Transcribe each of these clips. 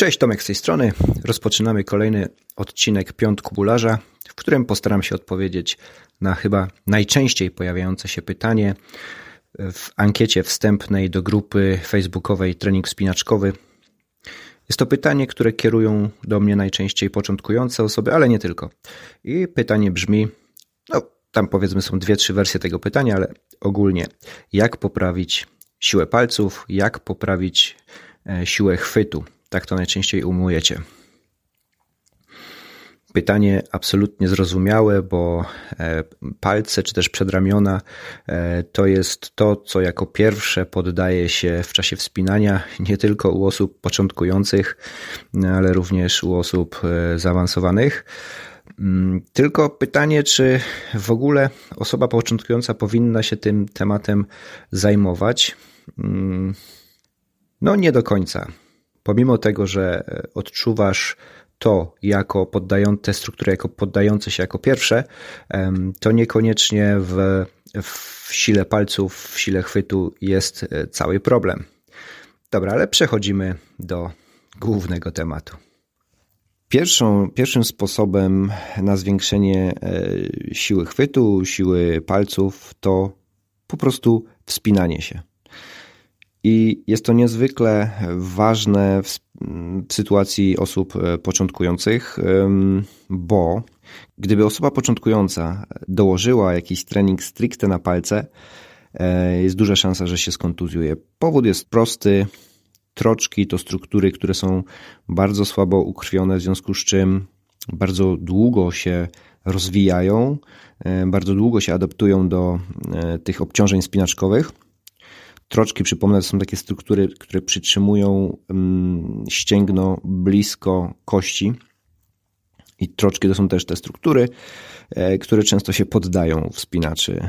Cześć, Tomek z tej strony. Rozpoczynamy kolejny odcinek Piątku Bularza, w którym postaram się odpowiedzieć na chyba najczęściej pojawiające się pytanie w ankiecie wstępnej do grupy facebookowej Trening Spinaczkowy. Jest to pytanie, które kierują do mnie najczęściej początkujące osoby, ale nie tylko. I pytanie brzmi, no tam powiedzmy są dwie, trzy wersje tego pytania, ale ogólnie jak poprawić siłę palców, jak poprawić e, siłę chwytu. Tak to najczęściej umujecie. Pytanie absolutnie zrozumiałe, bo e, palce czy też przedramiona e, to jest to, co jako pierwsze poddaje się w czasie wspinania nie tylko u osób początkujących, ale również u osób e, zaawansowanych. Mm, tylko pytanie, czy w ogóle osoba początkująca powinna się tym tematem zajmować? Mm, no, nie do końca pomimo tego, że e, odczuwasz to jako poddające, te struktury jako poddające się jako pierwsze, to niekoniecznie w, w sile palców, w sile chwytu jest e, cały problem. Dobra, ale przechodzimy do głównego tematu. Pierwszą, pierwszym sposobem na zwiększenie e, siły chwytu, siły palców to po prostu wspinanie się. I jest to niezwykle ważne w, w, sytuacji osób e, początkujących, bo gdyby osoba początkująca dołożyła jakiś trening stricte na palce, e, jest duża szansa, że się skontuzjuje. Powód jest prosty. Troczki to struktury, które są bardzo słabo ukrwione, w związku z czym bardzo długo się rozwijają, e, bardzo długo się adaptują do tych obciążeń spinaczkowych Troczki, przypomnę, to są takie struktury, które przytrzymują mm, ścięgno blisko kości. I troczki to są też te struktury, e, które często się poddają wspinaczy.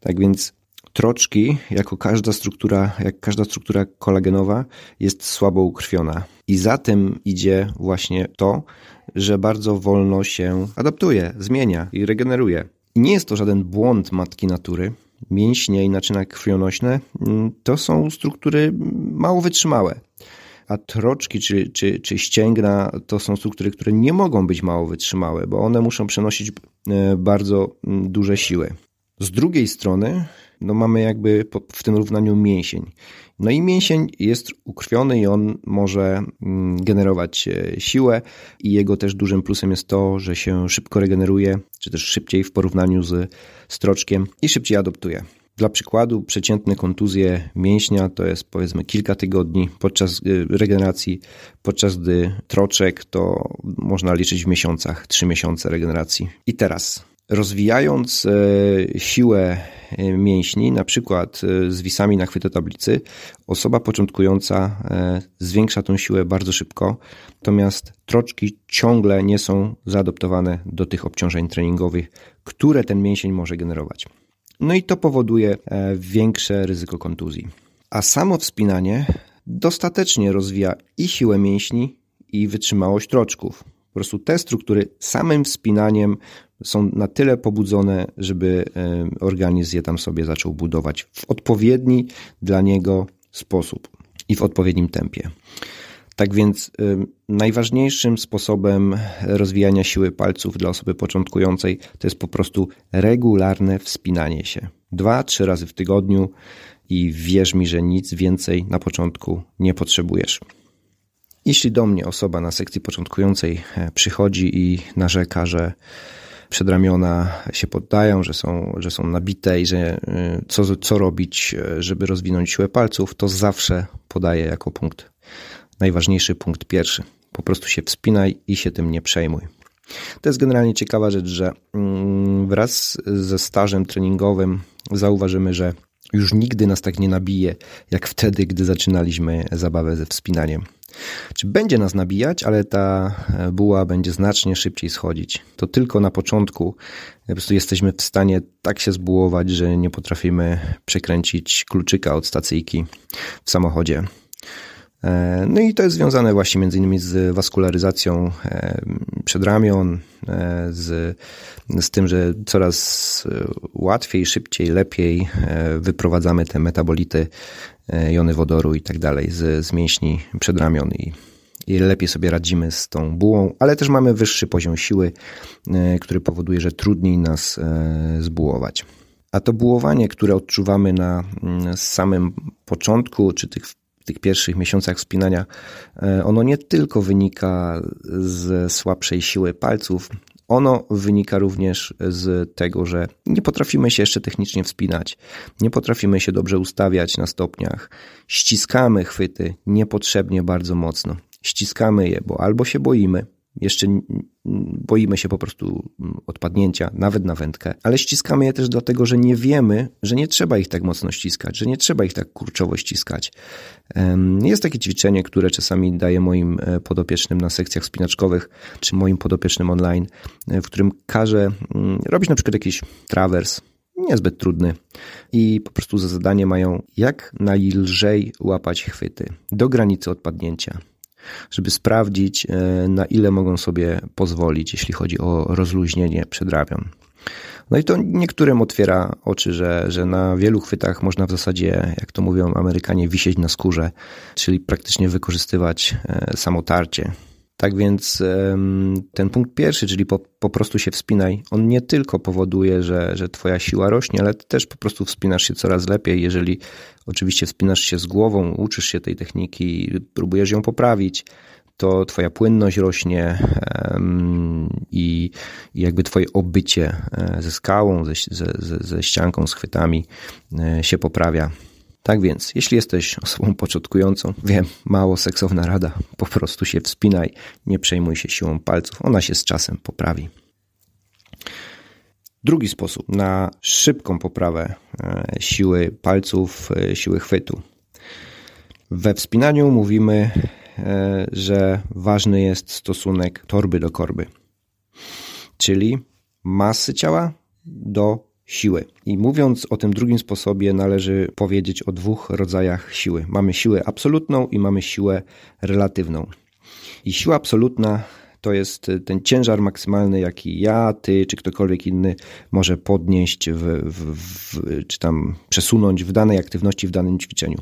Tak więc troczki, jako każda struktura, jak każda struktura kolagenowa, jest słabo ukrwiona. I za tym idzie właśnie to, że bardzo wolno się adaptuje, zmienia i regeneruje. I nie jest to żaden błąd matki natury, mięśnie i naczynia krwionośne mm, to są struktury mało wytrzymałe. A troczki czy, czy, czy ścięgna to są struktury, które nie mogą być mało wytrzymałe, bo one muszą przenosić e, bardzo mm, duże siły. Z drugiej strony no mamy jakby w tym równaniu mięsień. No i mięsień jest ukrwiony i on może mm, generować e, siłę i jego też dużym plusem jest to, że się szybko regeneruje, czy też szybciej w porównaniu z stroczkiem i szybciej adoptuje. Dla przykładu, przeciętne kontuzje mięśnia to jest powiedzmy kilka tygodni podczas e, regeneracji, podczas gdy troczek to można liczyć w miesiącach, trzy miesiące regeneracji. I teraz Rozwijając e, siłę e, mięśni, na przykład e, z wisami na chwytotablicy, osoba początkująca zwiększa tą siłę bardzo szybko, natomiast troczki ciągle nie są zaadoptowane do tych obciążeń treningowych, które ten mięsień może generować. No i to powoduje większe ryzyko kontuzji. A samo wspinanie dostatecznie rozwija i siłę mięśni, i wytrzymałość troczków. Po prostu te struktury samym wspinaniem są na tyle pobudzone, żeby e, organizm je tam sobie zaczął budować w odpowiedni dla niego sposób i w odpowiednim tempie. Tak więc e, najważniejszym sposobem rozwijania siły palców dla osoby początkującej to jest po prostu regularne wspinanie się. Dwa, trzy razy w tygodniu i wierz mi, że nic więcej na początku nie potrzebujesz. Jeśli do mnie osoba na sekcji początkującej e, przychodzi i narzeka, że przedramiona się poddają, że są, że są nabite i że y, co, co robić, y, żeby rozwinąć siłę palców, to zawsze podaję jako punkt, najważniejszy punkt pierwszy. Po prostu się wspinaj i się tym nie przejmuj. To jest generalnie ciekawa rzecz, że mm, wraz ze stażem treningowym zauważymy, że już nigdy nas tak nie nabije, jak wtedy, gdy zaczynaliśmy zabawę ze wspinaniem. Czy będzie nas nabijać, ale ta e, buła będzie znacznie szybciej schodzić. To tylko na początku po prostu jesteśmy w stanie tak się zbułować, że nie potrafimy przekręcić kluczyka od stacyjki w samochodzie. E, no i to jest związane właśnie między innymi z waskularyzacją e, przedramion, z, z tym, że coraz łatwiej, szybciej, lepiej wyprowadzamy te metabolity, jony wodoru i tak dalej z, z mięśni przedramion i, i lepiej sobie radzimy z tą bułą, ale też mamy wyższy poziom siły, który powoduje, że trudniej nas zbułować. A to bułowanie, które odczuwamy na mm, samym początku, czy tych tych pierwszych miesiącach wspinania, e, ono nie tylko wynika z słabszej siły palców, ono wynika również z tego, że nie potrafimy się jeszcze technicznie wspinać, nie potrafimy się dobrze ustawiać na stopniach, ściskamy chwyty niepotrzebnie bardzo mocno. Ściskamy je, bo albo się boimy, jeszcze boimy się po prostu odpadnięcia, nawet na wędkę, ale ściskamy je też dlatego, że nie wiemy, że nie trzeba ich tak mocno ściskać, że nie trzeba ich tak kurczowo ściskać. Jest takie ćwiczenie, które czasami daję moim e, podopiecznym na sekcjach spinaczkowych, czy moim podopiecznym online, e, w którym każę robić na przykład jakiś trawers, niezbyt trudny i po prostu za zadanie mają jak najlżej łapać chwyty do granicy odpadnięcia sprawdzić, e, na ile mogą sobie pozwolić, jeśli chodzi o rozluźnienie przedramion. No i to niektórym otwiera oczy, że, że na wielu chwytach można w zasadzie, jak to mówią Amerykanie, wisieć na skórze, czyli praktycznie wykorzystywać e, samotarcie. Tak więc ten punkt pierwszy, czyli po, po prostu się wspinaj, on nie tylko powoduje, że, że twoja siła rośnie, ale też po prostu wspinasz się coraz lepiej. Jeżeli oczywiście wspinasz się z głową, uczysz się tej techniki, próbujesz ją poprawić, to twoja płynność rośnie i, i jakby twoje obycie e, ze skałą, ze, ze, ze ścianką, z chwytami e, się poprawia. Tak więc, jeśli jesteś osobą początkującą, wiem, mało seksowna rada, po prostu się wspinaj, nie przejmuj się siłą palców, ona się z czasem poprawi. Drugi sposób na szybką poprawę e, siły palców, e, siły chwytu. We wspinaniu mówimy, e, że ważny jest stosunek torby do korby, czyli masy ciała do siły. I mówiąc o tym drugim sposobie, należy powiedzieć o dwóch rodzajach siły. Mamy siłę absolutną i mamy siłę relatywną. I siła absolutna to jest ten ciężar maksymalny, jaki ja, ty czy ktokolwiek inny może podnieść, w, w, w, czy tam przesunąć w danej aktywności, w danym ćwiczeniu.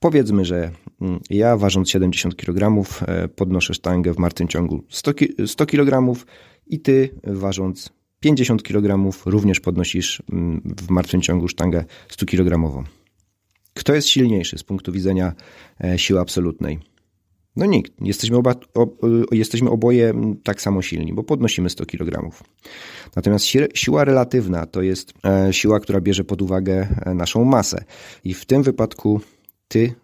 Powiedzmy, że mm, ja ważąc 70 kg e, podnoszę sztangę w martwym ciągu 100, 100 kg i ty ważąc 50 kg również podnosisz mm, w martwym ciągu sztangę 100 kg. Kto jest silniejszy z punktu widzenia e, siły absolutnej? No nikt. Jesteśmy, oba, o, jesteśmy oboje mm, tak samo silni, bo podnosimy 100 kg. Natomiast siła relatywna to jest e, siła, która bierze pod uwagę e, naszą masę. I w tym wypadku ty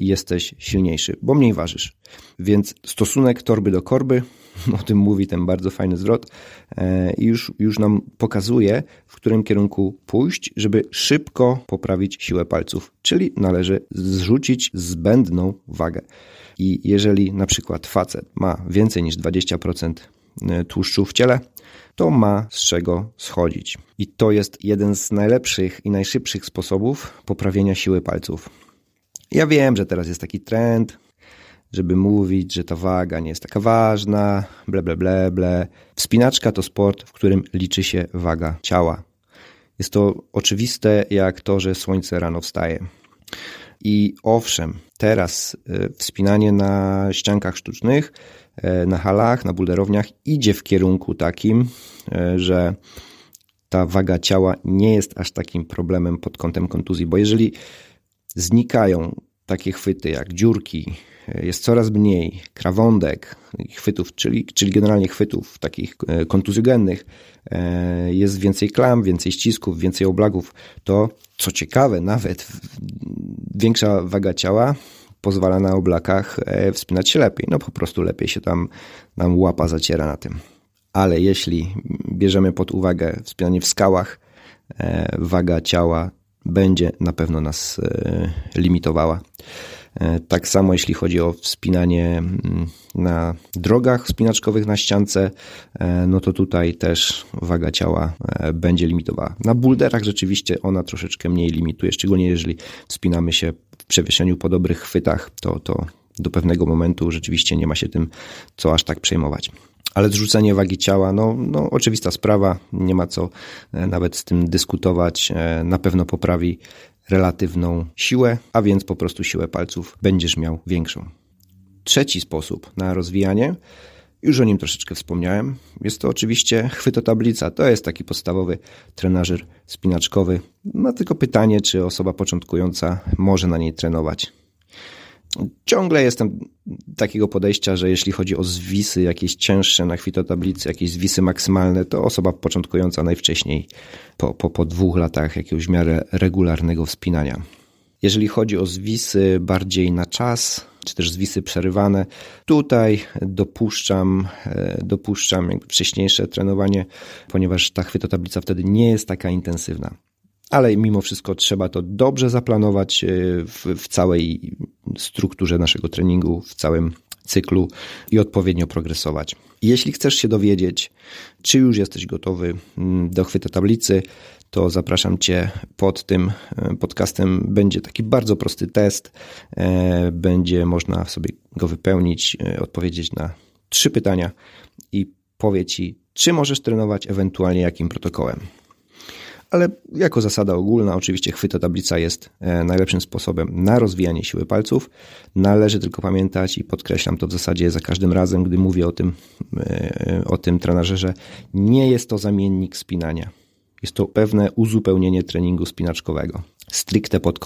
jesteś silniejszy, bo mniej ważysz. Więc stosunek torby do korby o tym mówi ten bardzo fajny zwrot e, już, już nam pokazuje, w którym kierunku pójść, żeby szybko poprawić siłę palców. Czyli należy zrzucić zbędną wagę. I jeżeli na przykład facet ma więcej niż 20% e, tłuszczu w ciele, to ma z czego schodzić. I to jest jeden z najlepszych i najszybszych sposobów poprawienia siły palców. Ja wiem, że teraz jest taki trend, żeby mówić, że ta waga nie jest taka ważna, ble, ble, ble, ble. Wspinaczka to sport, w którym liczy się waga ciała. Jest to oczywiste jak to, że słońce rano wstaje. I owszem, teraz e, wspinanie na ściankach sztucznych, e, na halach, na bulderowniach idzie w kierunku takim, e, że ta waga ciała nie jest aż takim problemem pod kątem kontuzji, bo jeżeli znikają takie chwyty jak dziurki, jest coraz mniej krawądek, chwytów, czyli, czyli generalnie chwytów takich e, kontuzjogennych, e, jest więcej klam, więcej ścisków, więcej oblagów, to co ciekawe, nawet większa waga ciała pozwala na oblakach e, wspinać się lepiej. No po prostu lepiej się tam nam łapa zaciera na tym. Ale jeśli bierzemy pod uwagę wspinanie w skałach, waga ciała będzie na pewno nas limitowała. E, tak samo jeśli chodzi o wspinanie mm, na drogach wspinaczkowych na ściance, e, no to tutaj też waga ciała e, będzie limitowała. Na bulderach rzeczywiście ona troszeczkę mniej limituje, szczególnie jeżeli wspinamy się w przewieszeniu po dobrych chwytach, to, to do pewnego momentu rzeczywiście nie ma się tym co aż tak przejmować. Ale zrzucenie wagi ciała, no, no oczywista sprawa, nie ma co nawet z tym dyskutować. Na pewno poprawi relatywną siłę, a więc po prostu siłę palców będziesz miał większą. Trzeci sposób na rozwijanie, już o nim troszeczkę wspomniałem, jest to oczywiście chwytotablica. To jest taki podstawowy trenażer spinaczkowy. No tylko pytanie, czy osoba początkująca może na niej trenować. Ciągle jestem takiego podejścia, że jeśli chodzi o zwisy jakieś cięższe na chwitotablicy, jakieś zwisy maksymalne, to osoba początkująca najwcześniej po, po, po dwóch latach jakiegoś miarę regularnego wspinania. Jeżeli chodzi o zwisy bardziej na czas, czy też zwisy przerywane, tutaj dopuszczam, e, dopuszczam wcześniejsze trenowanie, ponieważ ta chwytotablica wtedy nie jest taka intensywna ale mimo wszystko trzeba to dobrze zaplanować e, w, w, całej strukturze naszego treningu, w całym cyklu i odpowiednio progresować. Jeśli chcesz się dowiedzieć, czy już jesteś gotowy mm, do chwytu tablicy, to zapraszam Cię pod tym e, podcastem. Będzie taki bardzo prosty test. E, będzie można sobie go wypełnić, e, odpowiedzieć na trzy pytania i powie Ci, czy możesz trenować, ewentualnie jakim protokołem. Ale jako zasada ogólna, oczywiście chwytotablica jest najlepszym sposobem na rozwijanie siły palców. Należy tylko pamiętać i podkreślam to w zasadzie za każdym razem, gdy mówię o tym, o tym trenerze, że nie jest to zamiennik spinania. Jest to pewne uzupełnienie treningu spinaczkowego. Stricte pod,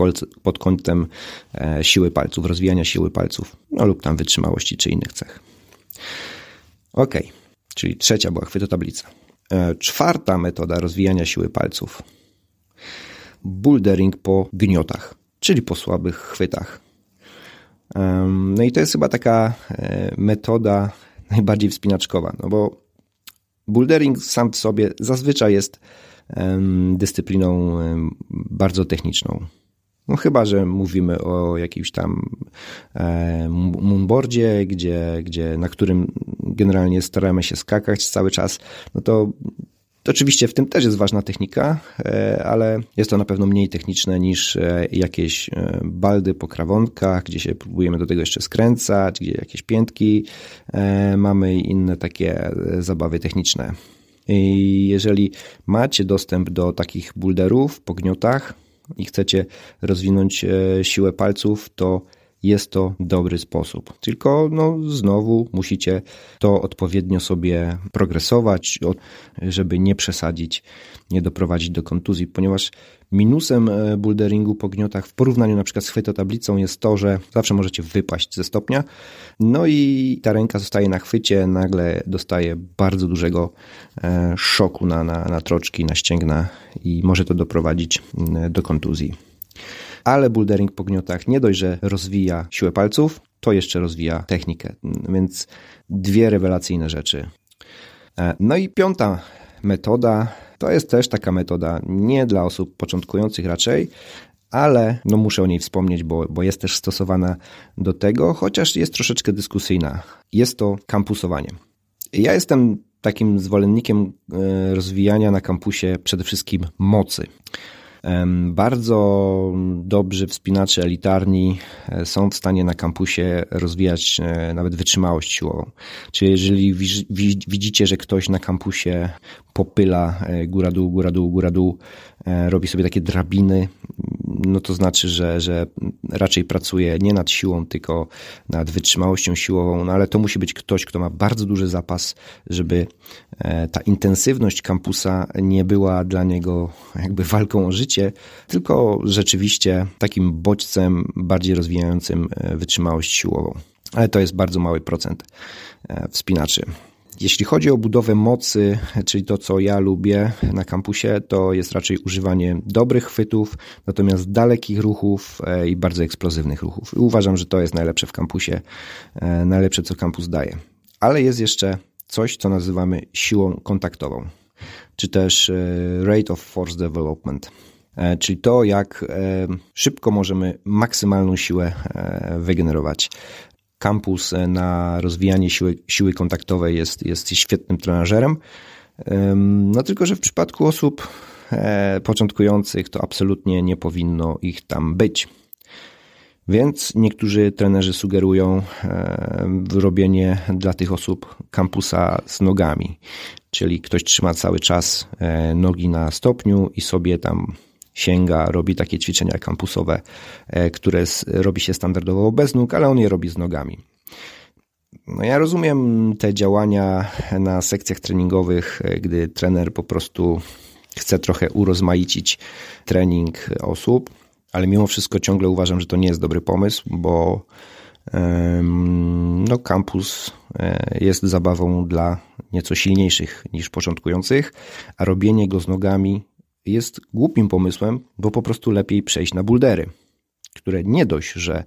pod kątem e, siły palców, rozwijania siły palców, no lub tam wytrzymałości czy innych cech. Ok, czyli trzecia była chwytotablica. E, czwarta metoda rozwijania siły palców. Bouldering po gniotach, czyli po słabych chwytach. No i to jest chyba taka e, metoda najbardziej wspinaczkowa, no bo bouldering sam w sobie zazwyczaj jest dyscypliną bardzo techniczną. No chyba, że mówimy o jakimś tam moonboardzie, gdzie, gdzie, na którym generalnie staramy się skakać cały czas, no to, to oczywiście w tym też jest ważna technika, e, ale jest to na pewno mniej techniczne niż e, jakieś e, baldy po krawonkach, gdzie się próbujemy do tego jeszcze skręcać, gdzie jakieś piętki mamy i inne takie zabawy techniczne. I jeżeli macie dostęp do takich bulderów, pogniotach i chcecie rozwinąć e, siłę palców, to jest to dobry sposób. Tylko no, znowu musicie to odpowiednio sobie progresować, żeby nie przesadzić, nie doprowadzić do kontuzji, ponieważ minusem e, boulderingu po gniotach w porównaniu na przykład z chwytotablicą jest to, że zawsze możecie wypaść ze stopnia, no i ta ręka zostaje na chwycie, nagle dostaje bardzo dużego e, szoku na, na, na troczki, na ścięgna i może to doprowadzić do kontuzji ale bouldering po gniotach nie dość, że rozwija siłę palców, to jeszcze rozwija technikę, więc dwie rewelacyjne rzeczy. E, no i piąta metoda to jest też taka metoda nie dla osób początkujących raczej, ale no muszę o niej wspomnieć, bo, bo jest też stosowana do tego, chociaż jest troszeczkę dyskusyjna. Jest to kampusowanie. Ja jestem takim zwolennikiem e, rozwijania na kampusie przede wszystkim mocy. Bardzo dobrzy wspinacze elitarni e, są w stanie na kampusie rozwijać e, nawet wytrzymałość siłową. Czyli jeżeli widzicie, że ktoś na kampusie popyla e, góra-dół, góra-dół, góra-dół, robi sobie takie drabiny, no to znaczy, że, że raczej pracuje nie nad siłą, tylko nad wytrzymałością siłową, no ale to musi być ktoś, kto ma bardzo duży zapas, żeby ta intensywność kampusa nie była dla niego jakby walką o życie, tylko rzeczywiście takim bodźcem bardziej rozwijającym e, wytrzymałość siłową. Ale to jest bardzo mały procent e, wspinaczy. Jeśli chodzi o budowę mocy, czyli to, co ja lubię na kampusie, to jest raczej używanie dobrych chwytów, natomiast dalekich ruchów e, i bardzo eksplozywnych ruchów. Uważam, że to jest najlepsze w kampusie, najlepsze, co kampus daje. Ale jest jeszcze coś, co nazywamy siłą kontaktową, czy też rate of force development. E, czyli to, jak e, szybko możemy maksymalną siłę e, wygenerować. Kampus na rozwijanie siły, siły kontaktowej jest, jest świetnym trenażerem. No tylko, że w przypadku osób początkujących to absolutnie nie powinno ich tam być. Więc niektórzy trenerzy sugerują robienie dla tych osób kampusa z nogami. Czyli ktoś trzyma cały czas nogi na stopniu i sobie tam sięga, robi takie ćwiczenia kampusowe, e, które robi się standardowo bez nóg, ale on je robi z nogami. No ja rozumiem te działania na sekcjach treningowych, gdy trener po prostu chce trochę urozmaicić trening osób, ale mimo wszystko ciągle uważam, że to nie jest dobry pomysł, bo no, kampus e, jest zabawą dla nieco silniejszych niż początkujących, a robienie go z nogami jest głupim pomysłem, bo po prostu lepiej przejść na buldery, które nie dość, że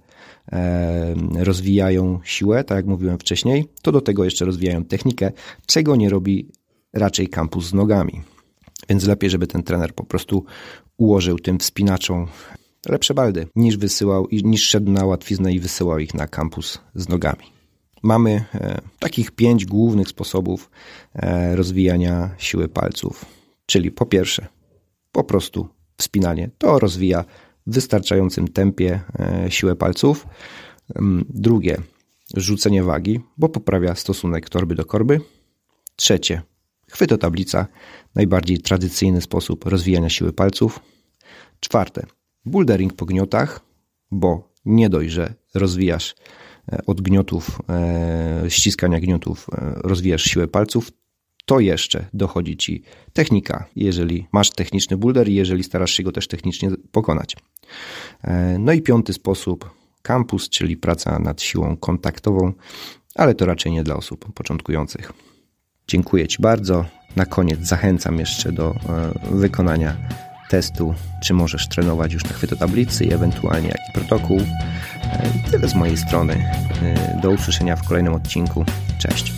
rozwijają siłę, tak jak mówiłem wcześniej, to do tego jeszcze rozwijają technikę, czego nie robi raczej kampus z nogami. Więc lepiej, żeby ten trener po prostu ułożył tym wspinaczom lepsze baldy, niż wysyłał, niż szedł na łatwiznę i wysyłał ich na kampus z nogami. Mamy e, takich pięć głównych sposobów e, rozwijania siły palców. Czyli po pierwsze, po prostu wspinanie. To rozwija w wystarczającym tempie e, siłę palców. Mm, drugie, rzucenie wagi, bo poprawia stosunek torby do korby. Trzecie, chwytotablica, najbardziej tradycyjny sposób rozwijania siły palców. Czwarte, bouldering po gniotach, bo nie dość, że rozwijasz e, od gniotów, e, ściskania gniotów, rozwijasz siłę palców, to jeszcze dochodzi ci technika, jeżeli masz techniczny boulder i jeżeli starasz się go też technicznie pokonać. No i piąty sposób, kampus, czyli praca nad siłą kontaktową, ale to raczej nie dla osób początkujących. Dziękuję Ci bardzo. Na koniec zachęcam jeszcze do wykonania testu, czy możesz trenować już na chwytotablicy i ewentualnie jaki protokół. E, tyle z mojej strony. E, do usłyszenia w kolejnym odcinku. Cześć.